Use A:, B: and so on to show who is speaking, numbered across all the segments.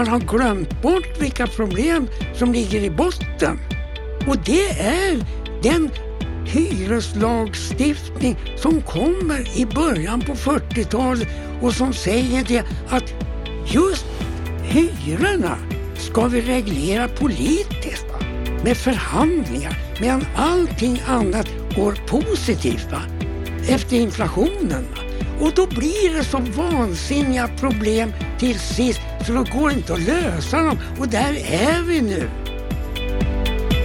A: man har glömt bort vilka problem som ligger i botten. Och det är den hyreslagstiftning som kommer i början på 40-talet och som säger det att just hyrorna ska vi reglera politiskt med förhandlingar medan allting annat går positivt va? efter inflationen. Va? Och då blir det så vansinniga problem till sist så då går det inte att lösa dem och där är vi nu.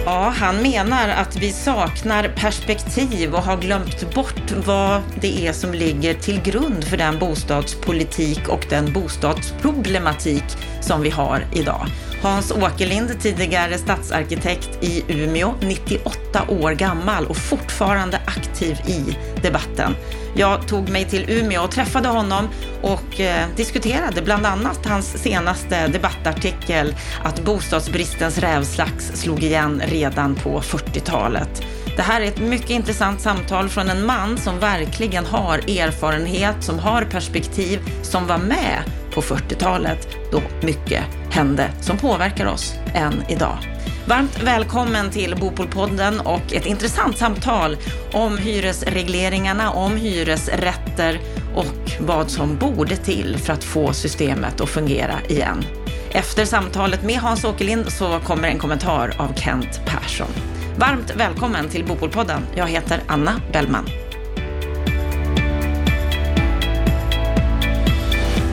B: Ja, han menar att vi saknar perspektiv och har glömt bort vad det är som ligger till grund för den bostadspolitik och den bostadsproblematik som vi har idag. Hans Åkerlind, tidigare stadsarkitekt i Umeå, 98 år gammal och fortfarande aktiv i debatten. Jag tog mig till Umeå och träffade honom och eh, diskuterade bland annat hans senaste debattartikel att bostadsbristens rävslax slog igen redan på 40-talet. Det här är ett mycket intressant samtal från en man som verkligen har erfarenhet, som har perspektiv, som var med på 40-talet då mycket hände som påverkar oss än idag. Varmt välkommen till Bopolpodden och ett intressant samtal om hyresregleringarna, om hyresrätter och vad som borde till för att få systemet att fungera igen. Efter samtalet med Hans Åkerlind så kommer en kommentar av Kent Persson. Varmt välkommen till Bopolpodden. Jag heter Anna Bellman.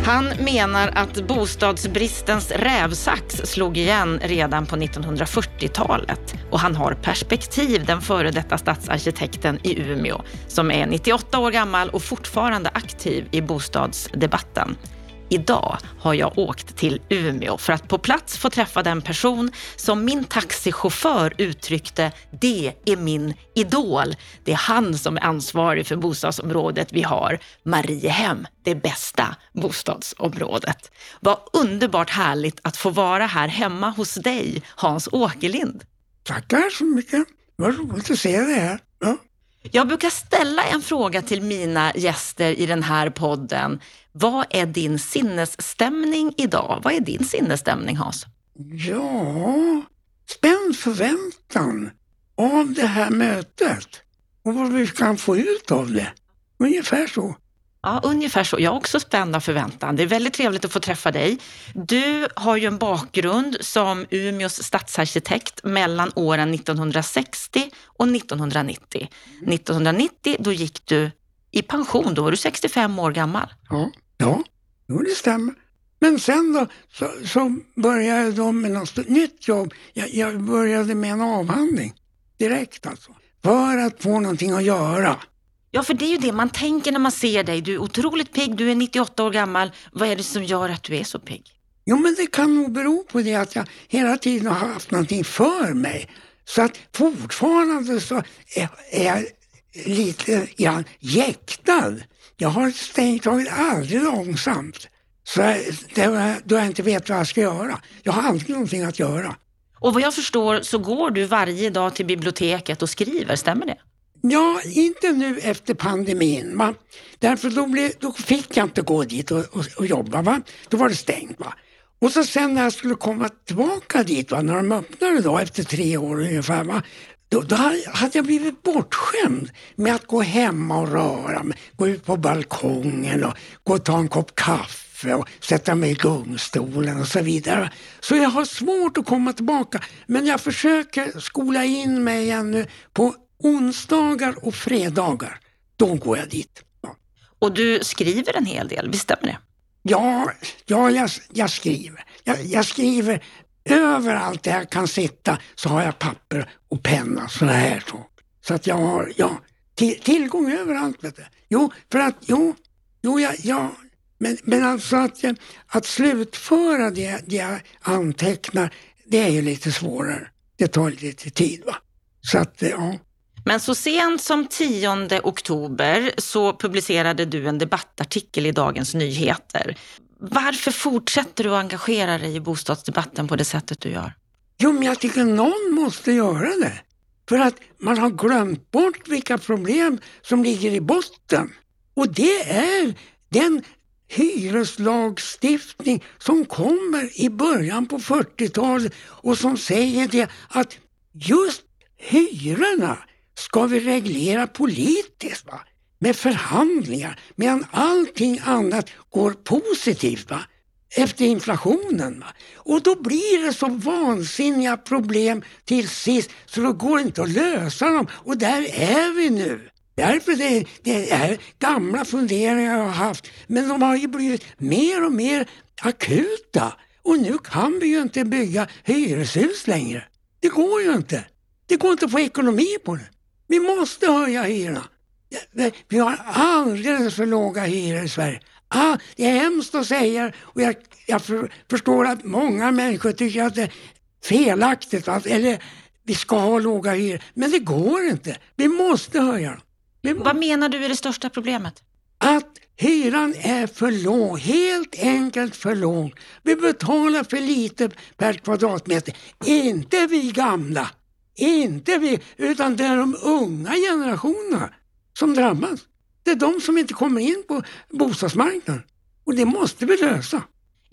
B: Han menar att bostadsbristens rävsax slog igen redan på 1940-talet och han har perspektiv, den före detta stadsarkitekten i Umeå, som är 98 år gammal och fortfarande aktiv i bostadsdebatten. Idag har jag åkt till Umeå för att på plats få träffa den person som min taxichaufför uttryckte, det är min idol. Det är han som är ansvarig för bostadsområdet vi har, Mariehem, det bästa bostadsområdet. Vad underbart härligt att få vara här hemma hos dig, Hans Åkerlind.
A: Tackar så mycket. Vad roligt att se dig här. Ja.
B: Jag brukar ställa en fråga till mina gäster i den här podden. Vad är din sinnesstämning idag? Vad är din sinnesstämning Hans?
A: Ja, spänd förväntan av det här mötet och vad vi kan få ut av det. Ungefär så.
B: Ja, ungefär så. Jag har också spända förväntan. Det är väldigt trevligt att få träffa dig. Du har ju en bakgrund som Umeås stadsarkitekt mellan åren 1960 och 1990. 1990 då gick du i pension, då var du 65 år gammal.
A: Ja, ja jo, det stämmer. Men sen då så, så började då med något nytt jobb. Jag, jag började med en avhandling direkt alltså. För att få någonting att göra.
B: Ja, för det är ju det man tänker när man ser dig. Du är otroligt pigg, du är 98 år gammal. Vad är det som gör att du är så pigg?
A: Jo, men det kan nog bero på det att jag hela tiden har haft någonting för mig. Så att fortfarande så är, är jag lite grann jäktad. Jag har strängt taget aldrig långsamt. Så det, då jag inte vet vad jag ska göra. Jag har alltid någonting att göra.
B: Och vad jag förstår så går du varje dag till biblioteket och skriver, stämmer det?
A: Ja, inte nu efter pandemin. Va? Därför då, blev, då fick jag inte gå dit och, och, och jobba. Va? Då var det stängt. Va? Och så sen när jag skulle komma tillbaka dit, va? när de öppnade då efter tre år ungefär, va? Då, då hade jag blivit bortskämd med att gå hemma och röra mig. Gå ut på balkongen och gå och ta en kopp kaffe och sätta mig i gungstolen och så vidare. Så jag har svårt att komma tillbaka. Men jag försöker skola in mig igen nu på onsdagar och fredagar, då går jag dit. Ja.
B: Och du skriver en hel del, visst stämmer det?
A: Ja, ja jag, jag skriver. Jag, jag, skriver överallt där jag kan sitta så har jag papper och penna, sådana här saker. Så att jag har ja, till, tillgång överallt. Vet du. Jo, för att, jo, jo, ja, ja men, men alltså att, att slutföra det, det jag antecknar, det är ju lite svårare. Det tar lite tid. va. Så att, ja.
B: Men så sent som 10 oktober så publicerade du en debattartikel i Dagens Nyheter. Varför fortsätter du att engagera dig i bostadsdebatten på det sättet du gör?
A: Jo, men jag tycker någon måste göra det. För att man har glömt bort vilka problem som ligger i botten. Och det är den hyreslagstiftning som kommer i början på 40-talet och som säger det att just hyrorna ska vi reglera politiskt va? Med förhandlingar medan allting annat går positivt. Va? efter inflationen. Va? Och då blir det så vansinniga problem till sist så då går det inte att lösa dem. Och där är vi nu. Därför det, det är gamla funderingar jag har haft. Men de har ju blivit mer och mer akuta. Och nu kan vi ju inte bygga hyreshus längre. Det går ju inte. Det går inte att få ekonomi på det. Vi måste höja hyrorna. Vi har alldeles för låga hyror i Sverige. Ah, det är hemskt att säga och jag, jag för, förstår att många människor tycker att det är felaktigt, att, eller vi ska ha låga hyror. Men det går inte. Vi måste höja dem.
B: Vad menar du är det största problemet?
A: Att hyran är för låg, helt enkelt för låg. Vi betalar för lite per kvadratmeter. Inte vi gamla, inte vi, utan det är de unga generationerna som drabbas. Det är de som inte kommer in på bostadsmarknaden. Och det måste vi lösa.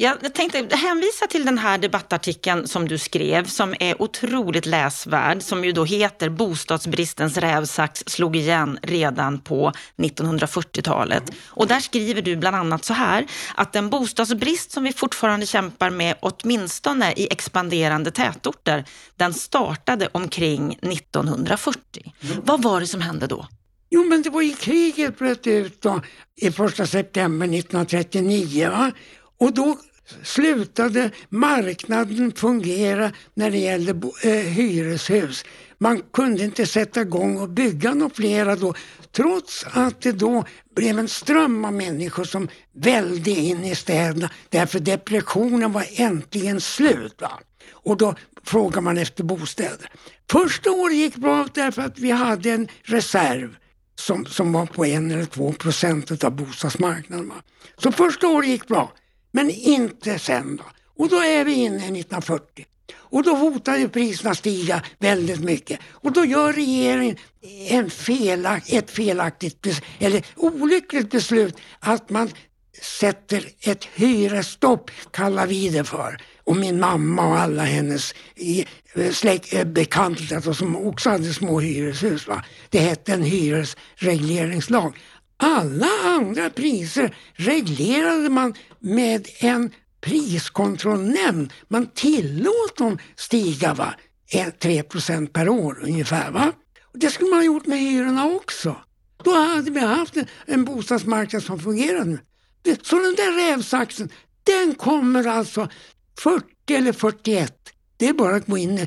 B: Jag tänkte hänvisa till den här debattartikeln som du skrev som är otroligt läsvärd, som ju då heter Bostadsbristens rävsax slog igen redan på 1940-talet. Och där skriver du bland annat så här, att den bostadsbrist som vi fortfarande kämpar med, åtminstone i expanderande tätorter, den startade omkring 1940. Mm. Vad var det som hände då?
A: Jo, men det var ju kriget bröt ut då, i första september 1939. Va? Och då slutade marknaden fungera när det gällde eh, hyreshus. Man kunde inte sätta igång och bygga några flera då trots att det då blev en ström av människor som välde in i städerna därför depressionen var äntligen slut. Va? Och då frågar man efter bostäder. Första året gick bra därför att vi hade en reserv som, som var på en eller två procent av bostadsmarknaden. Va? Så första året gick bra, men inte sen. Då. Och då är vi inne i 1940. Och då hotar ju priserna stiga väldigt mycket. Och då gör regeringen en felak, ett felaktigt, eller olyckligt beslut att man sätter ett hyresstopp, kallar vi det för. Och min mamma och alla hennes eh, släkt, eh, bekanta som också hade små hyreshus. Va? Det hette en hyresregleringslag. Alla andra priser reglerade man med en priskontrollnämnd. Man tillåt dem stiga va? 3% per år ungefär. Va? Det skulle man ha gjort med hyrorna också. Då hade vi haft en, en bostadsmarknad som fungerade. Så den där rävsaxen, den kommer alltså 40 eller 41. Det är bara att gå in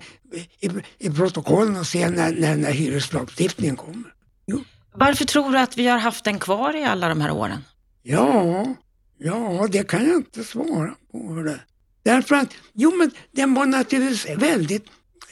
A: i, i, protokollen och se när, när, när hyreslagstiftningen kommer. Jo.
B: Varför tror du att vi har haft den kvar i alla de här åren?
A: Ja, ja det kan jag inte svara på. Det. Därför att, jo men den var naturligtvis väldigt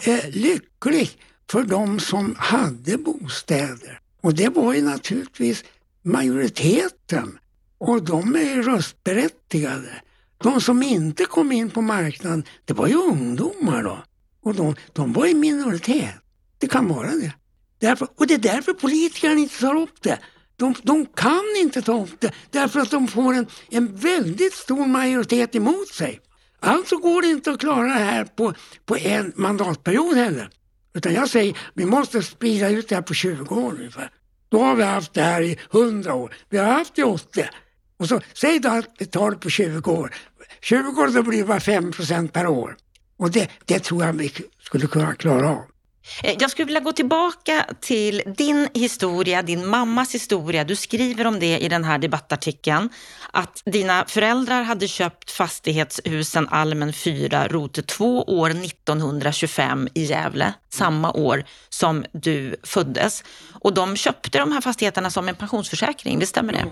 A: eh, lycklig för de som hade bostäder. Och det var ju naturligtvis majoriteten. Och de är röstberättigade. De som inte kom in på marknaden, det var ju ungdomar då. Och de, de var i minoritet. Det kan vara det. Därför, och det är därför politikerna inte tar upp det. De, de kan inte ta upp det därför att de får en, en väldigt stor majoritet emot sig. Alltså går det inte att klara det här på, på en mandatperiod heller. Utan jag säger, vi måste sprida ut det här på 20 år ungefär. Då har vi haft det här i 100 år. Vi har haft det i 80. Och så, säg då att vi tar det på 20 år. 20 år då blir det bara 5% per år. Och det, det tror jag vi skulle kunna klara av.
B: Eh, jag skulle vilja gå tillbaka till din historia, din mammas historia. Du skriver om det i den här debattartikeln. Att dina föräldrar hade köpt fastighetshusen Almen 4, Rote 2 år 1925 i Gävle, samma år som du föddes. Och de köpte de här fastigheterna som en pensionsförsäkring, det stämmer det?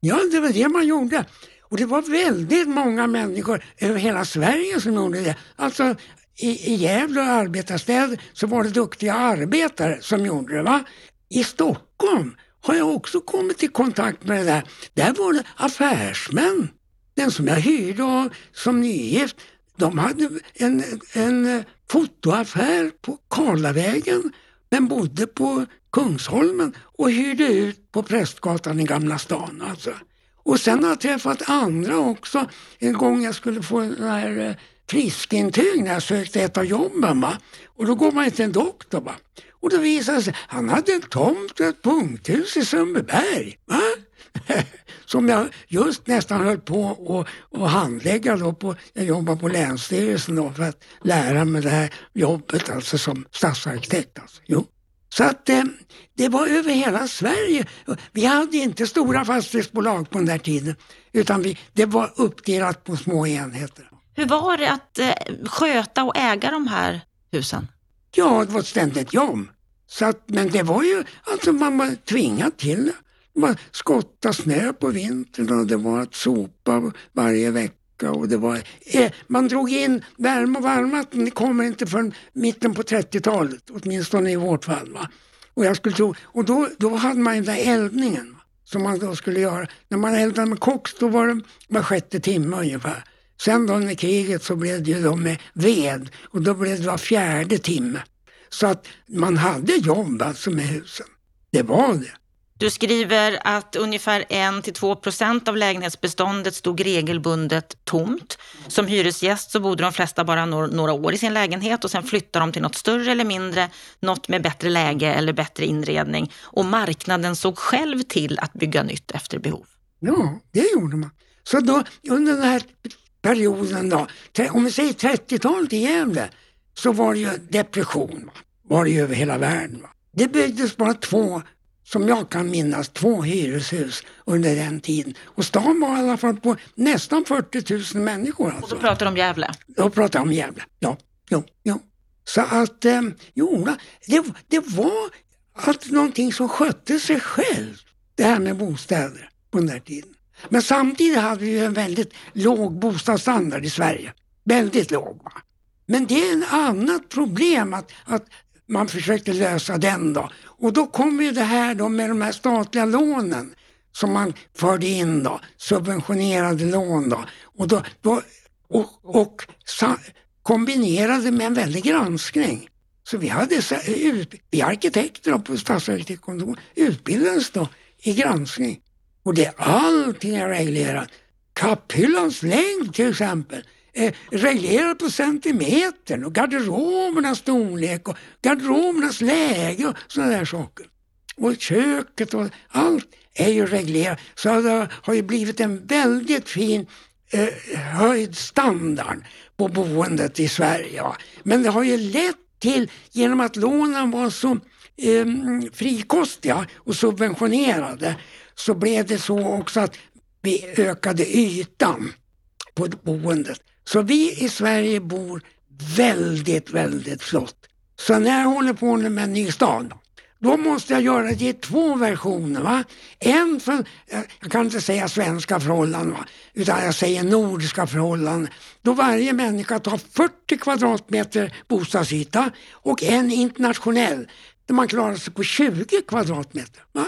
A: Ja, det var det man gjorde. Och det var väldigt många människor över hela Sverige som gjorde det. Alltså i, i Gävle och arbetarstäder så var det duktiga arbetare som gjorde det. Va? I Stockholm har jag också kommit i kontakt med det där. Där var det affärsmän. Den som jag hyrde av som nygift, de hade en, en fotoaffär på Karlavägen men bodde på Kungsholmen och hyrde ut på Prästgatan i Gamla stan. Alltså. Och sen har jag träffat andra också. En gång jag skulle få den här eh, friskintyg när jag sökte ett av jobben. Va? Och då går man till en doktor. Va? Och då visade det sig han hade en tomt och ett punkthus i Sundbyberg. Va? Som jag just nästan höll på att handlägga då på, jag jobbar på Länsstyrelsen då för att lära mig det här jobbet alltså som stadsarkitekt. Alltså. Jo. Så att eh, det var över hela Sverige. Vi hade inte stora fastighetsbolag på den där tiden utan vi, det var uppdelat på små enheter.
B: Hur var det att eh, sköta och äga de här husen?
A: Ja, det var ett ständigt jobb. Så att, men det var ju, alltså man var tvingad till det. Man skotta snö på vintern och det var att sopa varje vecka och det var, eh, man drog in värme och varmvatten, det kommer inte förrän mitten på 30-talet, åtminstone i vårt fall. Va? Och, jag skulle tro, och då, då hade man den där eldningen va? som man då skulle göra. När man eldade med koks då var det var sjätte timme ungefär. Sen då under kriget så blev det ju då med ved och då blev det var fjärde timme. Så att man hade jobb alltså med husen. Det var det.
B: Du skriver att ungefär 1-2 procent av lägenhetsbeståndet stod regelbundet tomt. Som hyresgäst så bodde de flesta bara några år i sin lägenhet och sen flyttade de till något större eller mindre, något med bättre läge eller bättre inredning. Och marknaden såg själv till att bygga nytt efter behov.
A: Ja, det gjorde man. Så då under den här perioden då, om vi säger 30-talet i Gävle, så var det ju depression. Var det ju över hela världen. Va? Det byggdes bara två som jag kan minnas, två hyreshus under den tiden. Och stan var i alla fall på nästan 40 000 människor. Alltså.
B: Och då pratar du om Gävle?
A: Då pratar jag om Gävle, ja. Jo, jo. Så att, eh, jo, det, det var att någonting som skötte sig själv, det här med bostäder på den där tiden. Men samtidigt hade vi en väldigt låg bostadsstandard i Sverige. Väldigt låg. Va? Men det är ett annat problem att, att man försökte lösa den då. Och då kom ju det här då med de här statliga lånen som man förde in då, subventionerade lån då. Och, då, då och, och sa, kombinerade med en väldig granskning. Så vi hade vi arkitekter på stadsarkitektkontoret utbildades då i granskning. Och det, allting är reglerat. Kapphyllans längd till exempel eh, reglerad på centimetern och garderobernas storlek och garderobernas läge och sådana där saker. Och köket och allt är ju reglerat. Så det har ju blivit en väldigt fin eh, höjd standard på boendet i Sverige. Ja. Men det har ju lett till, genom att lånen var så eh, frikostiga och subventionerade, så blev det så också att vi ökade ytan på boendet. Så vi i Sverige bor väldigt, väldigt flott. Så när jag håller på med en ny stad, då måste jag göra det i två versioner. Va? En för, jag kan inte säga svenska förhållanden, va? utan jag säger nordiska förhållanden. Då varje människa tar 40 kvadratmeter bostadsyta och en internationell där man klarar sig på 20 kvadratmeter. Va?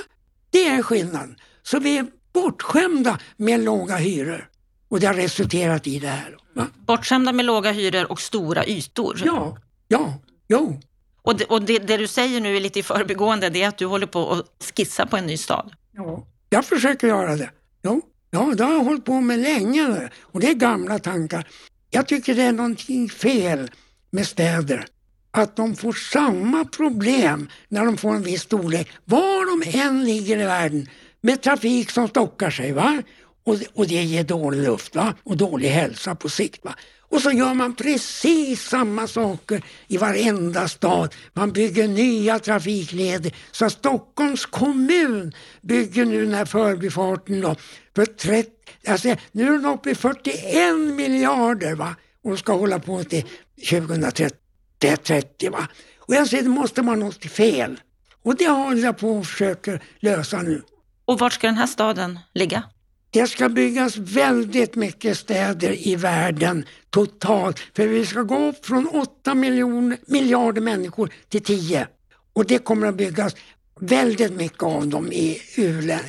A: Det är skillnaden. Så vi är bortskämda med låga hyror. Och det har resulterat i det här.
B: Bortskämda med låga hyror och stora ytor.
A: Ja, ja, jo.
B: Och, det, och det, det, du säger nu är lite i förbigående, det är att du håller på att skissa på en ny stad.
A: Ja, jag försöker göra det. Jo, ja, det har jag hållit på med länge. Och det är gamla tankar. Jag tycker det är någonting fel med städer. Att de får samma problem när de får en viss storlek, var de än ligger i världen, med trafik som stockar sig. Va? Och, och det ger dålig luft va? och dålig hälsa på sikt. Va? Och så gör man precis samma saker i varenda stad. Man bygger nya trafikleder. Så Stockholms kommun bygger nu den här förbifarten då för 30, alltså, nu är den uppe i 41 miljarder va? och ska hålla på till 2030. Va? Och jag säger det måste vara något fel. Och det håller jag på och försöker lösa nu.
B: Och vart ska den här staden ligga?
A: Det ska byggas väldigt mycket städer i världen totalt. För vi ska gå upp från 8 miljoner, miljarder människor till 10. Och det kommer att byggas väldigt mycket av dem i,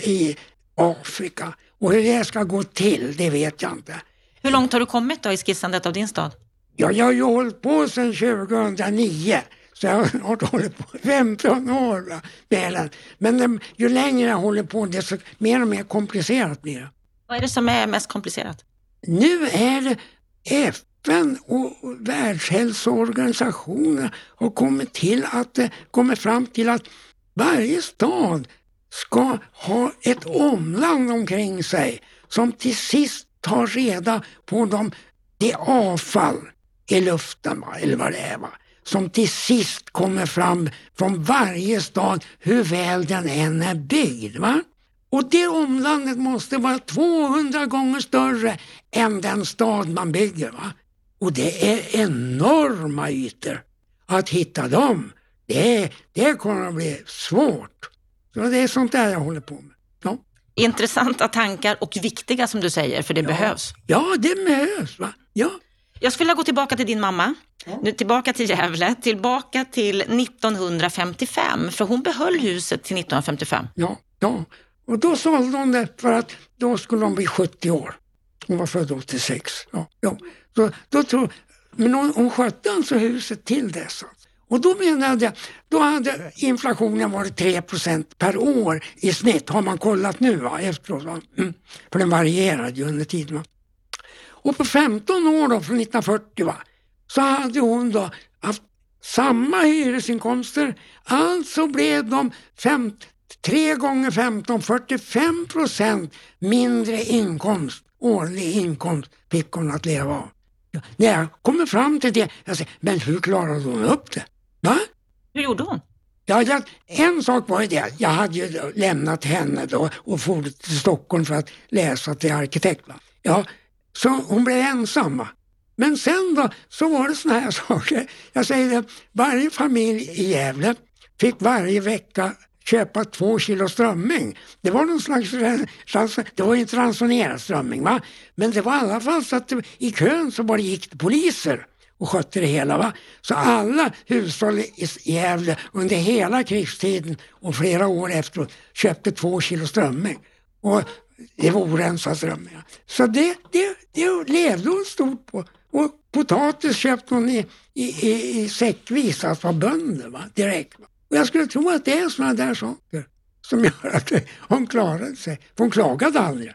A: i Afrika. Och hur det ska gå till, det vet jag inte.
B: Hur långt har du kommit då i skissandet av din stad?
A: Ja, jag har ju hållit på sedan 2009. Så jag har hållit på 15 år med den. Men ju längre jag håller på desto mer och mer komplicerat blir det.
B: Vad är det som är mest komplicerat?
A: Nu är det FN och Världshälsoorganisationen har kommit till att, kommit fram till att varje stad ska ha ett omland omkring sig som till sist tar reda på de, det avfall i luften, va? eller vad det är, va? Som till sist kommer fram från varje stad, hur väl den än är byggd. Va? Och det omlandet måste vara 200 gånger större än den stad man bygger. Va? Och det är enorma ytor. Att hitta dem, det, det kommer att bli svårt. Så det är sånt där jag håller på med. Ja.
B: Intressanta tankar och viktiga som du säger, för det
A: ja.
B: behövs.
A: Ja, det behövs. Va? Ja.
B: Jag skulle vilja gå tillbaka till din mamma. Ja. Nu tillbaka till Gävle, tillbaka till 1955, för hon behöll huset till 1955.
A: Ja, ja. och då sålde hon det för att då skulle hon bli 70 år. Hon var född 86. Ja, ja. Så, då tror, men hon, hon skötte alltså huset till dess. Och då menade jag, då hade inflationen varit 3% per år i snitt, har man kollat nu va, efteråt. Va? Mm. För den varierade ju under tiden. Va? Och på 15 år då, från 1940, va, så hade hon då haft samma hyresinkomster. Alltså blev de fem, 3 gånger 15, 45 procent mindre inkomst, årlig inkomst fick hon att leva av. När jag kommer fram till det, jag säger, men hur klarade hon upp det? Va?
B: Hur gjorde hon?
A: Ja, jag, en sak var ju det, jag hade ju lämnat henne då och for till Stockholm för att läsa till arkitekt. Va? Ja, så hon blev ensam. Men sen då så var det såna här saker. Jag säger det, varje familj i Gävle fick varje vecka köpa två kilo strömming. Det var någon slags, det var inte ransonerad strömming va. Men det var i alla fall så att i kön så bara gick det poliser och skötte det hela. Va? Så alla hushåll i Gävle under hela krigstiden och flera år efteråt köpte två kilo strömming. Och det var orensad strömming. Så det, det, det levde hon stort på. Och potatis köpte hon i, i, i, i säckvis, alltså av bönder va? direkt. Va? Och jag skulle tro att det är sådana där saker som gör att hon klarade sig. För hon klagade aldrig.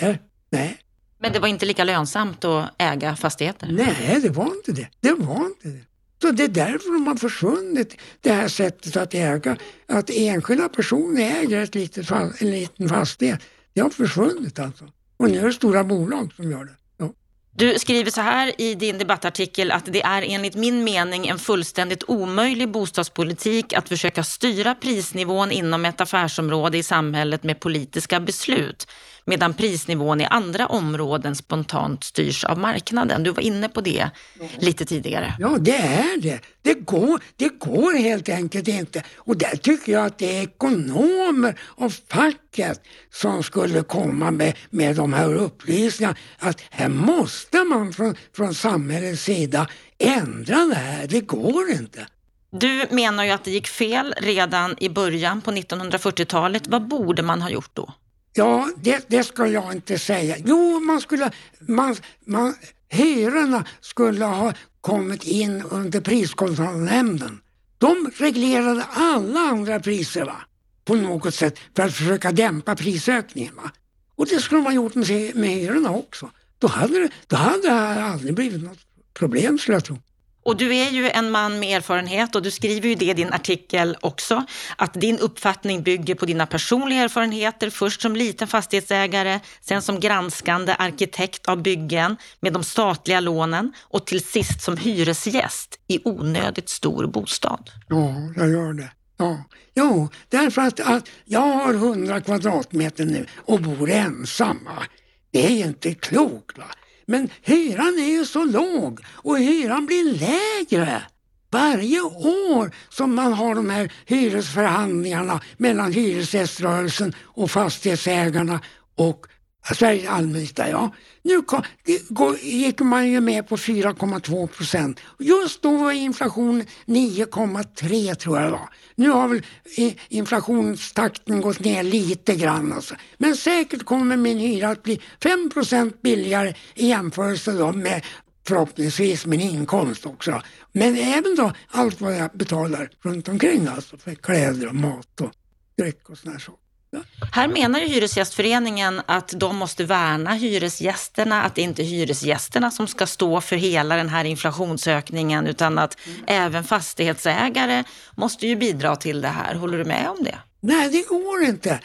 A: Nej, nej.
B: Men det var inte lika lönsamt att äga fastigheter?
A: Nej, det var inte det. Det var inte det. Så det är därför de har försvunnit, det här sättet att äga. Att enskilda personer äger ett litet, en liten fastighet. Det har försvunnit alltså. Och nu är det stora bolag som gör det.
B: Du skriver så här i din debattartikel att det är enligt min mening en fullständigt omöjlig bostadspolitik att försöka styra prisnivån inom ett affärsområde i samhället med politiska beslut medan prisnivån i andra områden spontant styrs av marknaden. Du var inne på det lite tidigare.
A: Ja, det är det. Det går, det går helt enkelt inte. Och där tycker jag att det är ekonomer och facket som skulle komma med, med de här upplysningarna. Att här måste man från, från samhällets sida ändra det här. Det går inte.
B: Du menar ju att det gick fel redan i början på 1940-talet. Vad borde man ha gjort då?
A: Ja, det, det ska jag inte säga. Jo, man skulle, man, man, hyrorna skulle ha kommit in under priskontrollnämnden. De reglerade alla andra priser va? på något sätt för att försöka dämpa prisökningen. Va? Och det skulle man gjort med, med hyrorna också. Då hade, det, då hade det aldrig blivit något problem skulle jag tro.
B: Och du är ju en man med erfarenhet och du skriver ju det i din artikel också, att din uppfattning bygger på dina personliga erfarenheter, först som liten fastighetsägare, sen som granskande arkitekt av byggen med de statliga lånen och till sist som hyresgäst i onödigt stor bostad.
A: Ja, jag gör det. Ja, jo, därför att, att jag har 100 kvadratmeter nu och bor ensam. Det är inte klokt. Va? Men hyran är ju så låg och hyran blir lägre varje år som man har de här hyresförhandlingarna mellan hyresgäströrelsen och fastighetsägarna och Sveriges allmännytta, ja. Nu gick man ju med på 4,2 procent. Just då var inflationen 9,3 tror jag det var. Nu har väl inflationstakten gått ner lite grann alltså. Men säkert kommer min hyra att bli 5 procent billigare i jämförelse då med förhoppningsvis min inkomst också. Men även då allt vad jag betalar runt omkring alltså för kläder och mat och dryck och sådana saker.
B: Här menar ju Hyresgästföreningen att de måste värna hyresgästerna, att det inte är hyresgästerna som ska stå för hela den här inflationsökningen utan att mm. även fastighetsägare måste ju bidra till det här. Håller du med om det?
A: Nej, det går inte.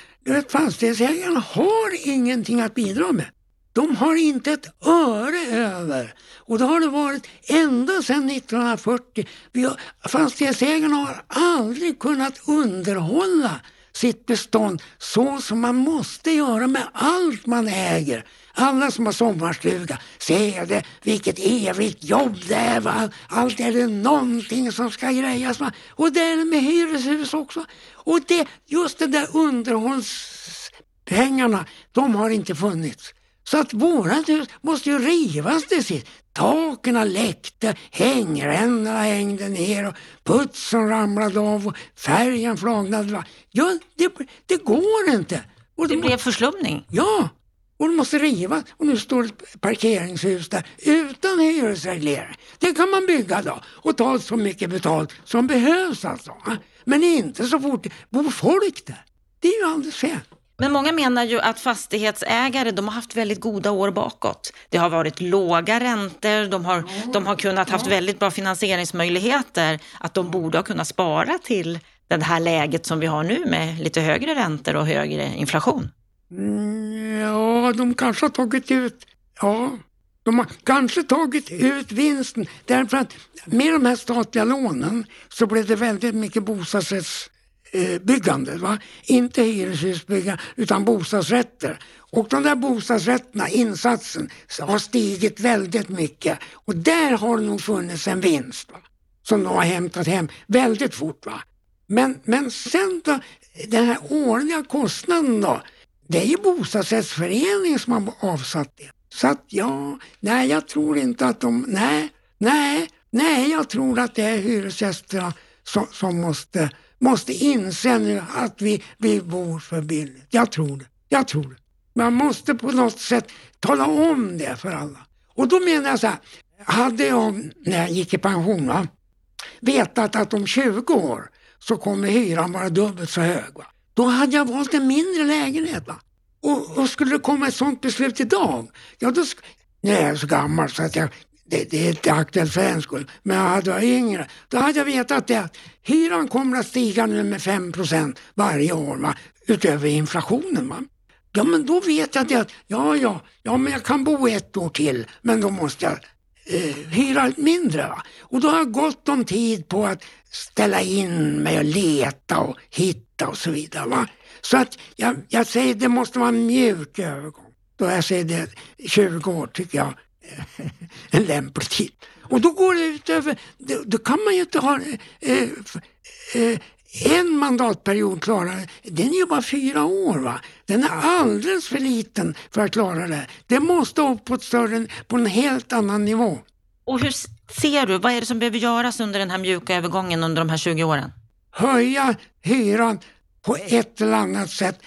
A: fastighetsägarna har ingenting att bidra med. De har inte ett öre över. Och det har det varit ända sedan 1940. Vi har, fastighetsägarna har aldrig kunnat underhålla sitt bestånd så som man måste göra med allt man äger. Alla som har sommarstuga ser det, vilket evigt jobb det är. Va? Allt är det någonting som ska grejas. Va? Och det är det med hyreshus också. Och det, just det där underhållspengarna, de har inte funnits. Så att vårat hus måste ju rivas till sist. Taken läckte, hängrännorna hängde ner och putsen ramlade av och färgen flagnade. Ja, det, det går inte.
B: Och det, det blev förslumning?
A: Ja, och det måste rivas. Och nu står ett parkeringshus där utan hyresreglering. Det kan man bygga då och ta så mycket betalt som behövs alltså. Men inte så fort det bor folk där. Det är ju alldeles fel.
B: Men många menar ju att fastighetsägare de har haft väldigt goda år bakåt. Det har varit låga räntor, de har, de har kunnat haft väldigt bra finansieringsmöjligheter, att de borde ha kunnat spara till det här läget som vi har nu med lite högre räntor och högre inflation.
A: Mm, ja, de kanske har tagit ut, ja, de har kanske tagit ut vinsten därför att med de här statliga lånen så blev det väldigt mycket bostadsrätts Eh, byggandet. Va? Inte hyreshusbyggande utan bostadsrätter. Och de där bostadsrätterna, insatsen, har stigit väldigt mycket. Och där har det nog funnits en vinst va? som de har hämtat hem väldigt fort. Va? Men, men sen då, den här årliga kostnaden då, det är ju bostadsrättsföreningen som har avsatt det. Så att ja, nej jag tror inte att de, nej, nej, nej jag tror att det är hyresgästerna som, som måste måste inse nu att vi, vi bor för billigt. Jag tror det. Jag tror det. Man måste på något sätt tala om det för alla. Och då menar jag så här, hade jag när jag gick i pension va, vetat att om 20 år så kommer hyran vara dubbelt så hög. Va? Då hade jag valt en mindre lägenhet. Va? Och, och skulle det komma ett sånt beslut idag, ja då, nu är jag så gammal så att jag det, det är inte aktuellt för en skull, men jag hade varit yngre, då hade jag vetat det att hyran kommer att stiga nu med 5% varje år va? utöver inflationen. Va? Ja men då vet jag det att ja, ja, ja men jag kan bo ett år till men då måste jag eh, hyra mindre. Va? Och då har jag gott om tid på att ställa in mig och leta och hitta och så vidare. Va? Så att jag, jag säger det måste vara en mjuk övergång. Då jag säger det 20 år tycker jag en lämplig tid. Och då går det ut över, då, då kan man ju inte ha eh, eh, en mandatperiod klara Den är ju bara fyra år. va. Den är alldeles för liten för att klara det. Det måste upp på, större, på en helt annan nivå.
B: Och hur ser du, vad är det som behöver göras under den här mjuka övergången under de här 20 åren?
A: Höja hyran på ett eller annat sätt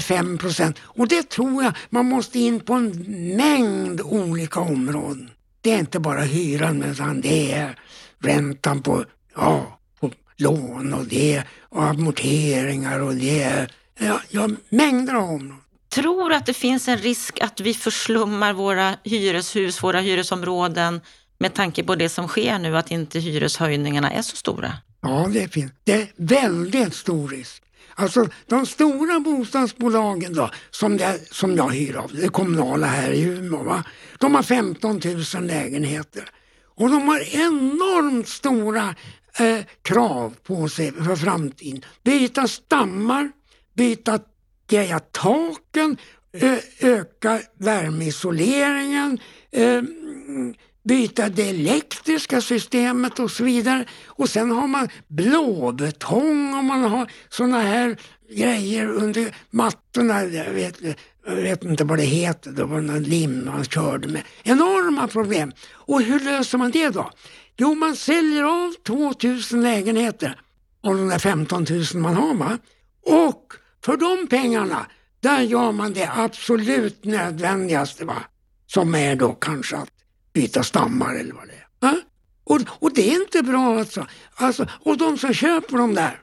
A: 5 procent. Och det tror jag man måste in på en mängd olika områden. Det är inte bara hyran utan det är räntan på, ja, på lån och det är amorteringar och det är ja, ja, mängder av områden.
B: Tror att det finns en risk att vi förslummar våra hyreshus, våra hyresområden med tanke på det som sker nu, att inte hyreshöjningarna är så stora?
A: Ja, det finns. Det är väldigt stor risk. Alltså de stora bostadsbolagen då, som, det, som jag hyr av, det kommunala här i Umeå, va? de har 15 000 lägenheter. Och de har enormt stora eh, krav på sig för framtiden. Byta stammar, byta greja taken, ö, öka värmeisoleringen, eh, mm, byta det elektriska systemet och så vidare. Och sen har man blåbetong och man har sådana här grejer under mattorna. Jag vet, jag vet inte vad det heter, det var någon lim man körde med. Enorma problem. Och hur löser man det då? Jo, man säljer av 2000 lägenheter av de där 15 000 man har. Va? Och för de pengarna, där gör man det absolut nödvändigaste. Va? Som är då kanske att byta stammar eller vad det är. Ja? Och, och det är inte bra alltså. alltså. Och de som köper de där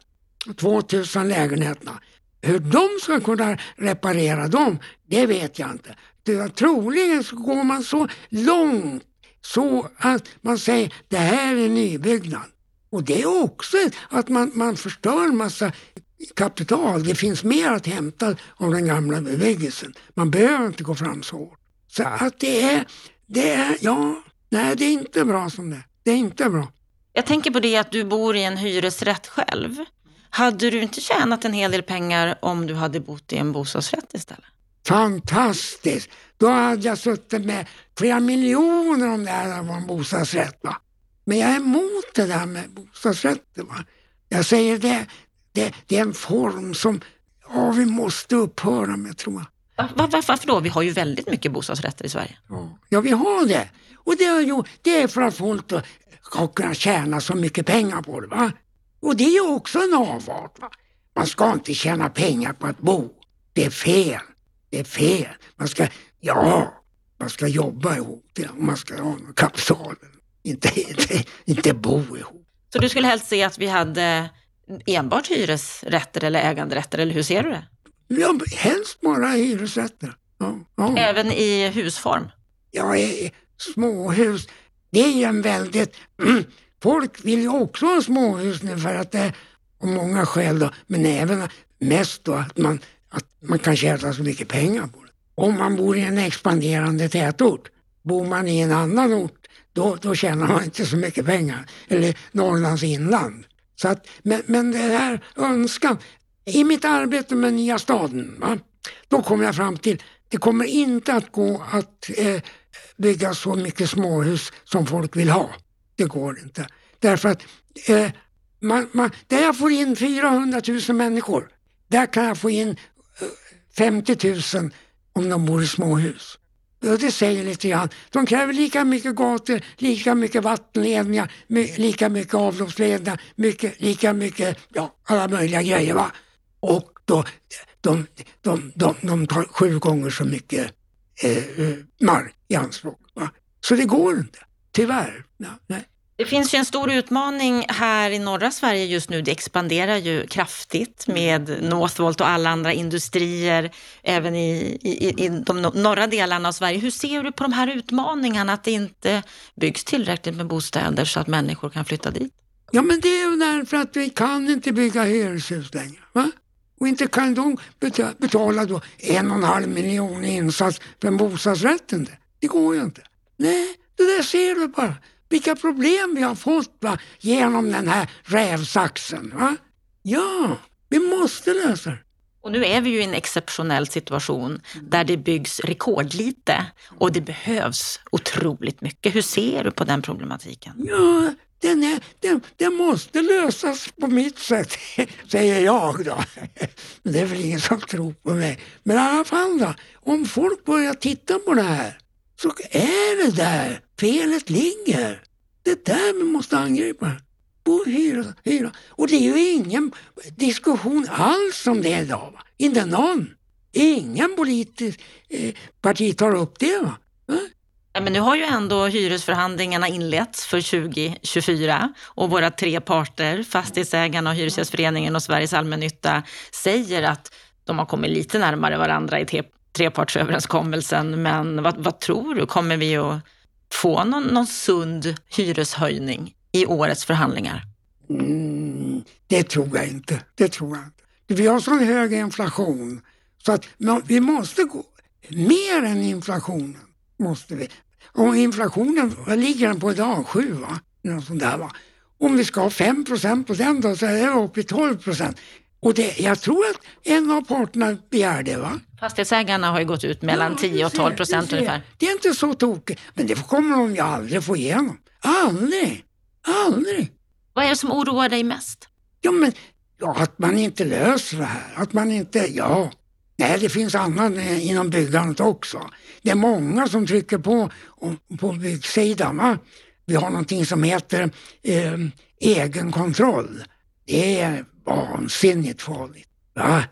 A: 2000 lägenheterna, Hur de ska kunna reparera dem, det vet jag inte. Det, troligen så går man så långt så att man säger det här är nybyggnad. Och det är också att man, man förstör massa kapital. Det finns mer att hämta av den gamla bebyggelsen. Man behöver inte gå fram så hårt. Så att det är, det är, ja, nej det är inte bra som det Det är inte bra.
B: Jag tänker på det att du bor i en hyresrätt själv. Hade du inte tjänat en hel del pengar om du hade bott i en bostadsrätt istället?
A: Fantastiskt! Då hade jag suttit med flera miljoner om det här var en bostadsrätt. Va? Men jag är emot det där med bostadsrätter. Va? Jag säger det, det, det är en form som ja, vi måste upphöra med tror jag.
B: Var, varför då? Vi har ju väldigt mycket bostadsrätter i Sverige.
A: Ja, vi har det. Och det är, ju, det är för att folk ska kunna tjäna så mycket pengar på det. Va? Och det är också en avart. Va? Man ska inte tjäna pengar på att bo. Det är fel. Det är fel. Man ska, ja, man ska jobba ihop det och man ska ha kapital. Inte, inte, inte bo ihop.
B: Så du skulle helst se att vi hade enbart hyresrätter eller äganderätter, eller hur ser du det?
A: Ja, helst bara hyresrätter. Ja,
B: ja. Även i husform?
A: Ja, småhus. Det är en väldigt... folk vill ju också ha småhus nu för att det är av många skäl då, men även mest då att man, att man kan tjäna så mycket pengar på det. Om man bor i en expanderande tätort, bor man i en annan ort, då, då tjänar man inte så mycket pengar. Eller Norrlands inland. Så att, men, men det här önskan, i mitt arbete med nya staden, va, då kom jag fram till det kommer inte att gå att eh, bygga så mycket småhus som folk vill ha. Det går inte. Därför att eh, man, man, där jag får in 400 000 människor, där kan jag få in eh, 50 000 om de bor i småhus. Och det säger lite grann. De kräver lika mycket gator, lika mycket vattenledningar, lika mycket avloppsledningar, mycket, lika mycket, ja, alla möjliga grejer. Va? Och då, de, de, de, de tar sju gånger så mycket eh, mark i anspråk. Va? Så det går inte, tyvärr. Ja, nej.
B: Det finns ju en stor utmaning här i norra Sverige just nu. Det expanderar ju kraftigt med Northvolt och alla andra industrier, även i, i, i de norra delarna av Sverige. Hur ser du på de här utmaningarna, att det inte byggs tillräckligt med bostäder så att människor kan flytta dit?
A: Ja, men det är ju därför att vi kan inte bygga hyreshus längre. Va? Och inte kan de betala då en och en halv miljon i insats för en bostadsrätt. Det går ju inte. Nej, det där ser du bara vilka problem vi har fått va, genom den här rävsaxen. Va? Ja, vi måste lösa det.
B: Och nu är vi ju i en exceptionell situation där det byggs rekordlite och det behövs otroligt mycket. Hur ser du på den problematiken?
A: Ja, den, är, den, den måste lösas på mitt sätt, säger jag då. Men det är väl ingen som tror på mig. Men i alla fall då, om folk börjar titta på det här så är det där felet ligger. Det är där vi måste angripa. På hyra, hyra. Och det är ju ingen diskussion alls om det idag. Va? Inte någon. Ingen politisk eh, parti tar upp det. Va?
B: Ja, men nu har ju ändå hyresförhandlingarna inletts för 2024 och våra tre parter, Fastighetsägarna, Hyresgästföreningen och Sveriges allmännytta, säger att de har kommit lite närmare varandra i trepartsöverenskommelsen. Men vad, vad tror du, kommer vi att få någon, någon sund hyreshöjning i årets förhandlingar?
A: Mm, det tror jag inte. Det tror jag inte. Vi har sån hög inflation så att vi måste gå mer än inflationen måste vi. Och inflationen, vad ligger den på idag? 7 va? Något sånt där, va? Om vi ska ha 5 procent på den då så är det uppe i 12 procent. Och det, jag tror att en av parterna begär det. Va?
B: Fastighetsägarna har ju gått ut mellan ja, 10 och 12 procent ungefär.
A: Det är inte så tokigt, men det kommer de ju aldrig få igenom. Aldrig! Aldrig!
B: Vad är det som oroar dig mest?
A: Ja, men ja, att man inte löser det här. Att man inte, ja. Nej, det finns annat inom byggandet också. Det är många som trycker på på byggsidan. Va? Vi har någonting som heter eh, egenkontroll. Det är vansinnigt farligt. Va?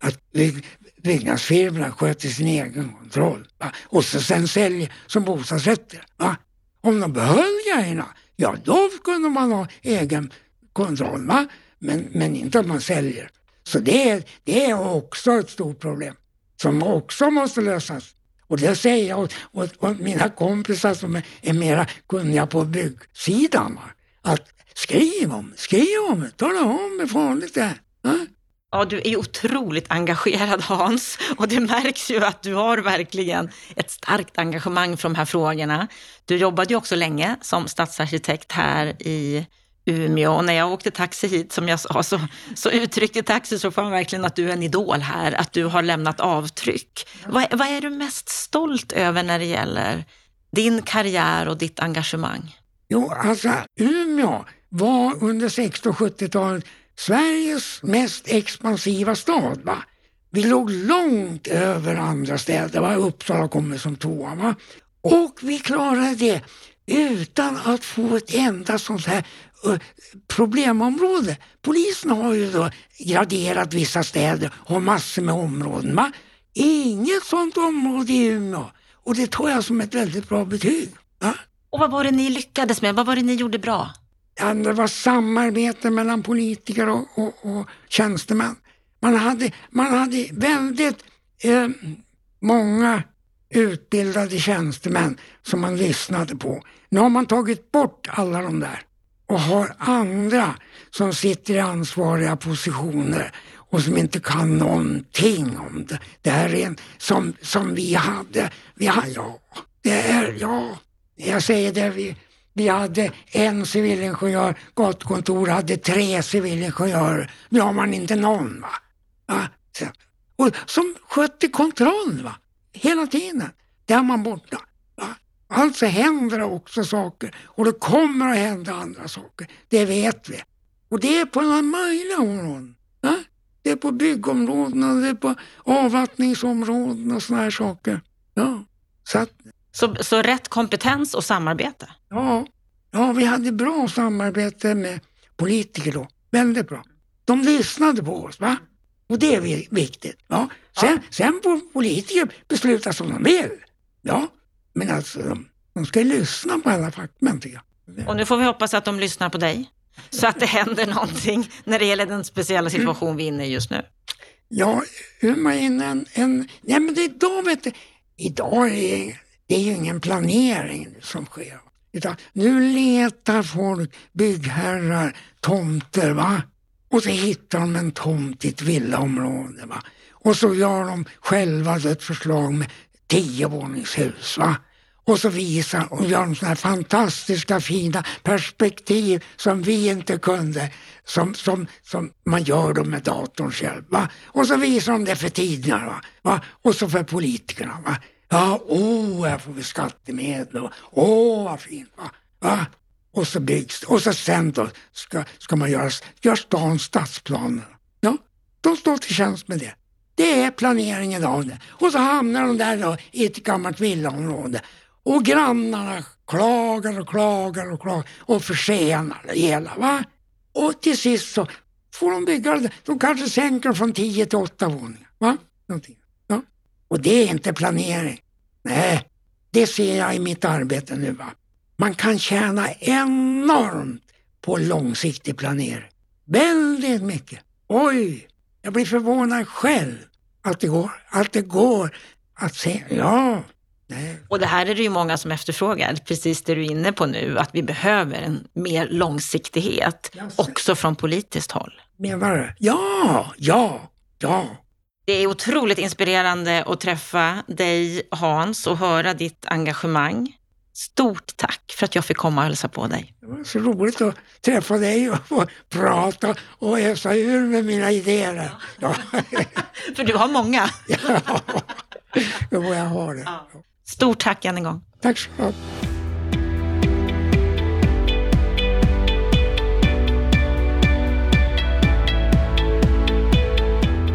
A: Att bygg, byggnadsfirmorna sköter sin egen kontroll. Va? Och så sen säljer som bostadsrätter. Va? Om de behöll grejerna, ja då kunde man ha egen kontroll. Va? Men, men inte om man säljer. Så det, det är också ett stort problem som också måste lösas. Och det säger jag åt, åt, åt mina kompisar som är, är mera kunniga på byggsidan. Att skriv om skriv om det, tala om hur farligt det är. Va?
B: Ja, du är otroligt engagerad Hans och det märks ju att du har verkligen ett starkt engagemang för de här frågorna. Du jobbade ju också länge som stadsarkitekt här i Umeå och när jag åkte taxi hit, som jag sa, så, så uttryckte taxichauffören verkligen att du är en idol här, att du har lämnat avtryck. Vad, vad är du mest stolt över när det gäller din karriär och ditt engagemang?
A: Jo, alltså Umeå var under 60 och 70-talet Sveriges mest expansiva stad. Va? Vi låg långt över andra städer. Va? Uppsala kommer som tvåa. Va? Och vi klarade det utan att få ett enda sånt här problemområde. Polisen har ju då graderat vissa städer och har massor med områden. Va? Inget sånt område i Umeå. Och det tar jag som ett väldigt bra betyg. Va?
B: Och vad var det ni lyckades med? Vad var det ni gjorde bra?
A: Ja, det var samarbete mellan politiker och, och, och tjänstemän. Man hade, man hade väldigt eh, många utbildade tjänstemän som man lyssnade på. Nu har man tagit bort alla de där och har andra som sitter i ansvariga positioner och som inte kan någonting om det. Det här är en som, som vi hade. Vi hade ja, det är, ja, jag säger det, vi, vi hade en civilingenjör, gatukontor hade tre civilingenjörer. Nu har man inte någon. Va? Ja, Och som skötte kontroll va? hela tiden. Det man borta. Alltså händer det också saker och det kommer att hända andra saker. Det vet vi. Och det är på alla möjliga områden. Va? Det är på byggområdena, det är på avvattningsområden och sådana här saker. Ja. Så att,
B: så, så rätt kompetens och samarbete?
A: Ja, ja, vi hade bra samarbete med politiker då. Väldigt bra. De lyssnade på oss. va? Och det är viktigt. Ja. Sen, ja. sen får politiker besluta som de vill. Ja, men alltså de, ska lyssna på alla fackmän tycker
B: jag. Och nu får vi hoppas att de lyssnar på dig. Så att det händer någonting när det gäller den speciella situation mm. vi är inne i just nu.
A: Ja, hur man inne en, en... Nej men det är idag vet du, idag är det är ju ingen planering som sker. Utan nu letar folk, byggherrar, tomter. va? Och så hittar de en tomt i ett villaområde. Va? Och så gör de själva ett förslag med tiovåningshus. Va? Och så visar och gör de sådana här fantastiska fina perspektiv som vi inte kunde. Som, som, som man gör dem med datorn själv. Va? Och så visar de det för tidningar. Va? va? Och så för politikerna. Va? Ja, åh, oh, här får vi skattemedel. Åh, oh, vad fint. Va? va? Och så byggs det. Och så sen då ska, ska man göra, göra stans stadsplaner. Ja, de står till tjänst med det. Det är planeringen av det. Och så hamnar de där då i ett gammalt villaområde. Och grannarna klagar och klagar och klagar och försenar det hela. Va? Och till sist så får de bygga det. De kanske sänker från 10 till 8 våningar. Va? Någonting. Och det är inte planering. Nej, det ser jag i mitt arbete nu. Va? Man kan tjäna enormt på långsiktig planering. Väldigt mycket. Oj, jag blir förvånad själv att det går, att, det går att se. Ja.
B: Och det här är det ju många som efterfrågar, precis det du är inne på nu, att vi behöver en mer långsiktighet, också från politiskt håll.
A: Menar du? Ja, ja, ja.
B: Det är otroligt inspirerande att träffa dig Hans och höra ditt engagemang. Stort tack för att jag fick komma och hälsa på dig.
A: Det var så roligt att träffa dig och få prata och ösa ur med mina idéer. Ja.
B: för du har många.
A: ja, jag ha det.
B: Stort tack än en gång.
A: Tack så mycket.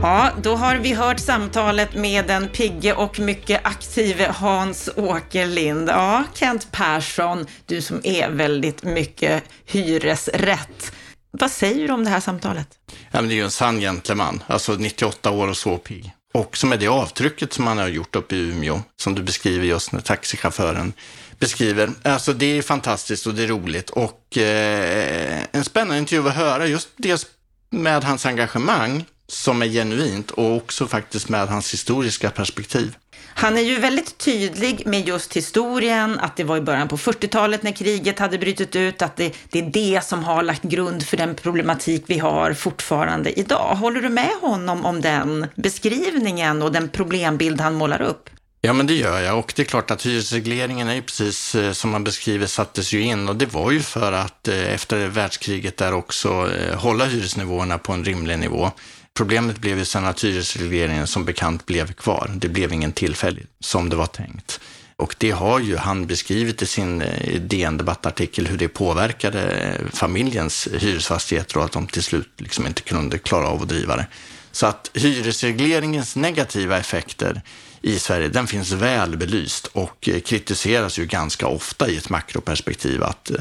B: Ja, då har vi hört samtalet med den pigge och mycket aktive Hans Åkerlind. Ja, Kent Persson, du som är väldigt mycket hyresrätt. Vad säger du om det här samtalet?
C: Ja, men det är ju en sann gentleman, alltså 98 år och så pigg. Och som är det avtrycket som han har gjort uppe i Umeå, som du beskriver just när taxichauffören beskriver. Alltså det är fantastiskt och det är roligt och eh, en spännande intervju att höra just dels med hans engagemang som är genuint och också faktiskt med hans historiska perspektiv.
B: Han är ju väldigt tydlig med just historien, att det var i början på 40-talet när kriget hade brutit ut, att det, det, är det som har lagt grund för den problematik vi har fortfarande idag. Håller du med honom om den beskrivningen och den problembild han målar upp?
C: Ja, men det gör jag. Och det är klart att hyresregleringen är ju precis eh, som man beskriver sattes ju in och det var ju för att eh, efter världskriget där också eh, hålla hyresnivåerna på en rimlig nivå. Problemet blev ju sen att hyresregleringen som bekant blev kvar. Det blev ingen tillfällig som det var tänkt. Och det har ju han beskrivit i sin eh, DN debattartikel hur det påverkade eh, familjens hyresfastigheter och att de till slut liksom inte kunde klara av att driva det. Så att hyresregleringens negativa effekter i Sverige, den finns väl belyst och eh, kritiseras ju ganska ofta i ett makroperspektiv att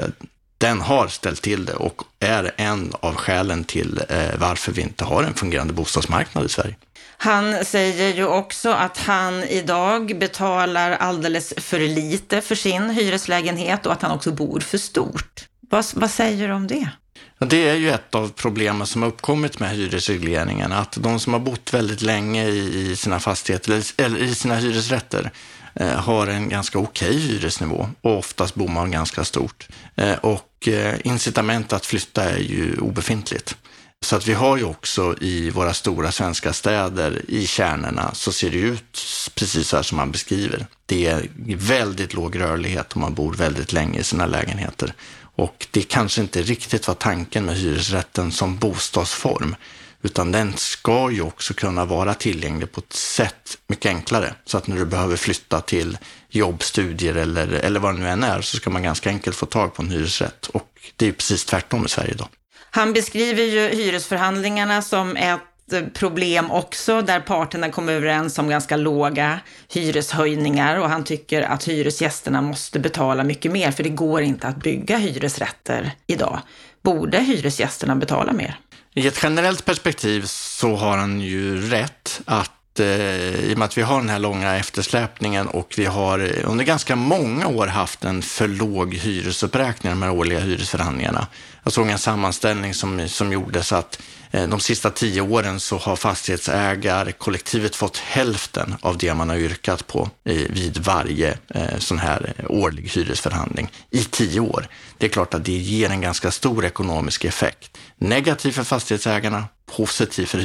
C: den har ställt till det och är en av skälen till eh, varför vi inte har en fungerande bostadsmarknad i Sverige.
B: Han säger ju också att han idag betalar alldeles för lite för sin hyreslägenhet och att han också bor för stort. Vad, vad säger du om det?
C: Det är ju ett av problemen som har uppkommit med hyresregleringen, att de som har bott väldigt länge i sina fastigheter, eller i sina hyresrätter, Eh, har en ganska okej okay hyresnivå och oftast bor man ganska stort. Eh, och eh, incitament att flytta är ju obefintligt. Så att vi har ju också i våra stora svenska städer, i kärnorna, så ser det ut precis så här som man beskriver. Det är väldigt låg rörlighet och man bor väldigt länge i sina lägenheter. Och det kanske inte riktigt var tanken med hyresrätten som bostadsform, utan den ska ju också kunna vara tillgänglig på ett sätt mycket enklare. Så att när du behöver flytta till jobb, studier eller, eller vad det nu än är, så ska man ganska enkelt få tag på en hyresrätt. Och det är ju precis tvärtom i Sverige idag.
B: Han beskriver ju hyresförhandlingarna som ett problem också där parterna kom överens om ganska låga hyreshöjningar och han tycker att hyresgästerna måste betala mycket mer för det går inte att bygga hyresrätter idag. Borde hyresgästerna betala mer?
C: I ett generellt perspektiv så har han ju rätt att Eh, i och med att vi har den här långa eftersläpningen och vi har under ganska många år haft en för låg hyresuppräkning, de här årliga hyresförhandlingarna. Jag såg en sammanställning som, som gjordes att Eh, de sista tio åren så har fastighetsägarkollektivet fått hälften av det man har yrkat på eh, vid varje eh, sån här årlig hyresförhandling i tio år. Det är klart att det ger en ganska stor ekonomisk effekt. Negativ för fastighetsägarna, positiv för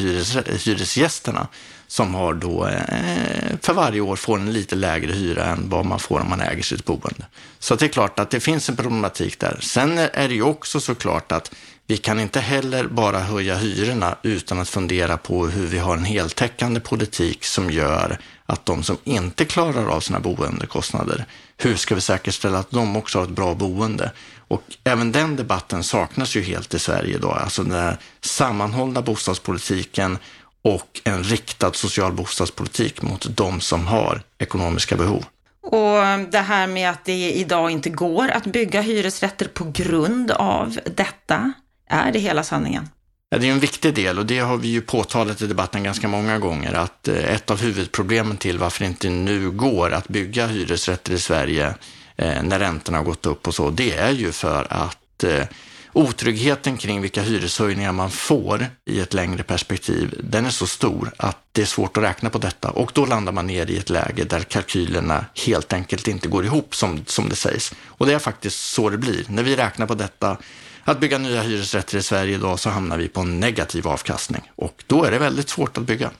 C: hyresgästerna som har då eh, för varje år får en lite lägre hyra än vad man får om man äger sitt boende. Så det är klart att det finns en problematik där. Sen är det ju också såklart att vi kan inte heller bara höja hyrorna utan att fundera på hur vi har en heltäckande politik som gör att de som inte klarar av sina boendekostnader, hur ska vi säkerställa att de också har ett bra boende? Och även den debatten saknas ju helt i Sverige idag, alltså den här sammanhållna bostadspolitiken och en riktad social bostadspolitik mot de som har ekonomiska behov.
B: Och det här med att det idag inte går att bygga hyresrätter på grund av detta. Är det hela sanningen?
C: Ja, det är en viktig del och det har vi ju påtalat i debatten ganska många gånger att eh, ett av huvudproblemen till varför det inte nu går att bygga hyresrätter i Sverige Eh, när räntorna har gått upp och så, det är ju för att eh, otryggheten kring vilka hyreshöjningar man får i ett längre perspektiv, den är så stor att det är svårt att räkna på detta och då landar man ner i ett läge där kalkylerna helt enkelt inte går ihop som, som det sägs. Och det är faktiskt så det blir. När vi räknar på detta att bygga nya hyresrätter i Sverige idag så hamnar vi på en negativ avkastning och då är det väldigt svårt att bygga.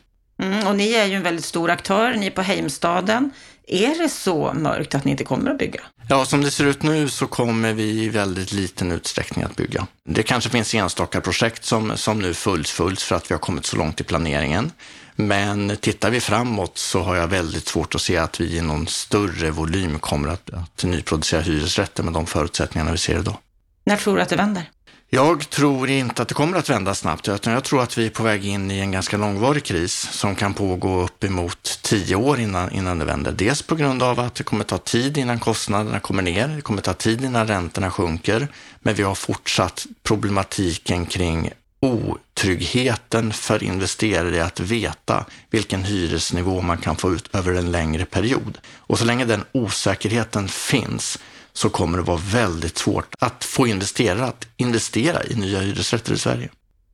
B: Mm, och ni är ju en väldigt stor aktör, ni är på Heimstaden. Är det så mörkt att ni inte kommer att bygga?
C: Ja, som det ser ut nu så kommer vi i väldigt liten utsträckning att bygga. Det kanske finns enstaka projekt som, som nu fullföljs för att vi har kommit så långt i planeringen. Men tittar vi framåt så har jag väldigt svårt att se att vi i någon större volym kommer att, att nyproducera hyresrätter med de förutsättningarna vi ser idag.
B: När tror du att det vänder?
C: Jag tror inte att det kommer att vända snabbt, utan jag tror att vi är på väg in i en ganska långvarig kris som kan pågå uppemot tio år innan, innan det vänder. Dels på grund av att det kommer ta tid innan kostnaderna kommer ner, det kommer ta tid innan räntorna sjunker, men vi har fortsatt problematiken kring otryggheten för investerare att veta vilken hyresnivå man kan få ut över en längre period. Och så länge den osäkerheten finns så kommer det vara väldigt svårt att få investerare att investera i nya hyresrätter i Sverige.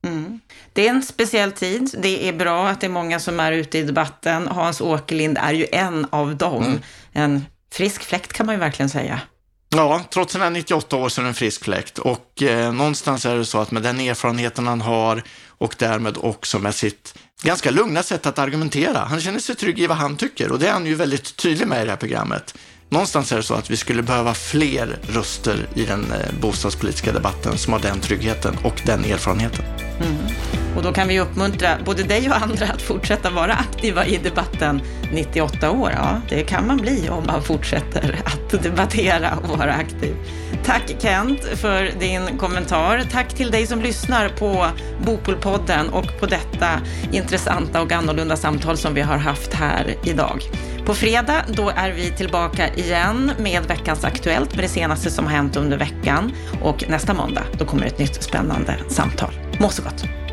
B: Mm. Det är en speciell tid. Det är bra att det är många som är ute i debatten. Hans Åkerlind är ju en av dem. Mm. En frisk fläkt kan man ju verkligen säga.
C: Ja, trots är 98 år så är det en frisk fläkt. Och eh, någonstans är det så att med den erfarenheten han har och därmed också med sitt ganska lugna sätt att argumentera. Han känner sig trygg i vad han tycker och det är han ju väldigt tydlig med i det här programmet. Någonstans är det så att vi skulle behöva fler röster i den eh, bostadspolitiska debatten som har den tryggheten och den erfarenheten. Mm.
B: Och då kan vi uppmuntra både dig och andra att fortsätta vara aktiva i debatten 98 år. Ja, det kan man bli om man fortsätter att debattera och vara aktiv. Tack Kent för din kommentar. Tack till dig som lyssnar på Bopolpodden och på detta intressanta och annorlunda samtal som vi har haft här idag. På fredag då är vi tillbaka igen med veckans Aktuellt med det senaste som har hänt under veckan. Och nästa måndag då kommer ett nytt spännande samtal. Må så gott!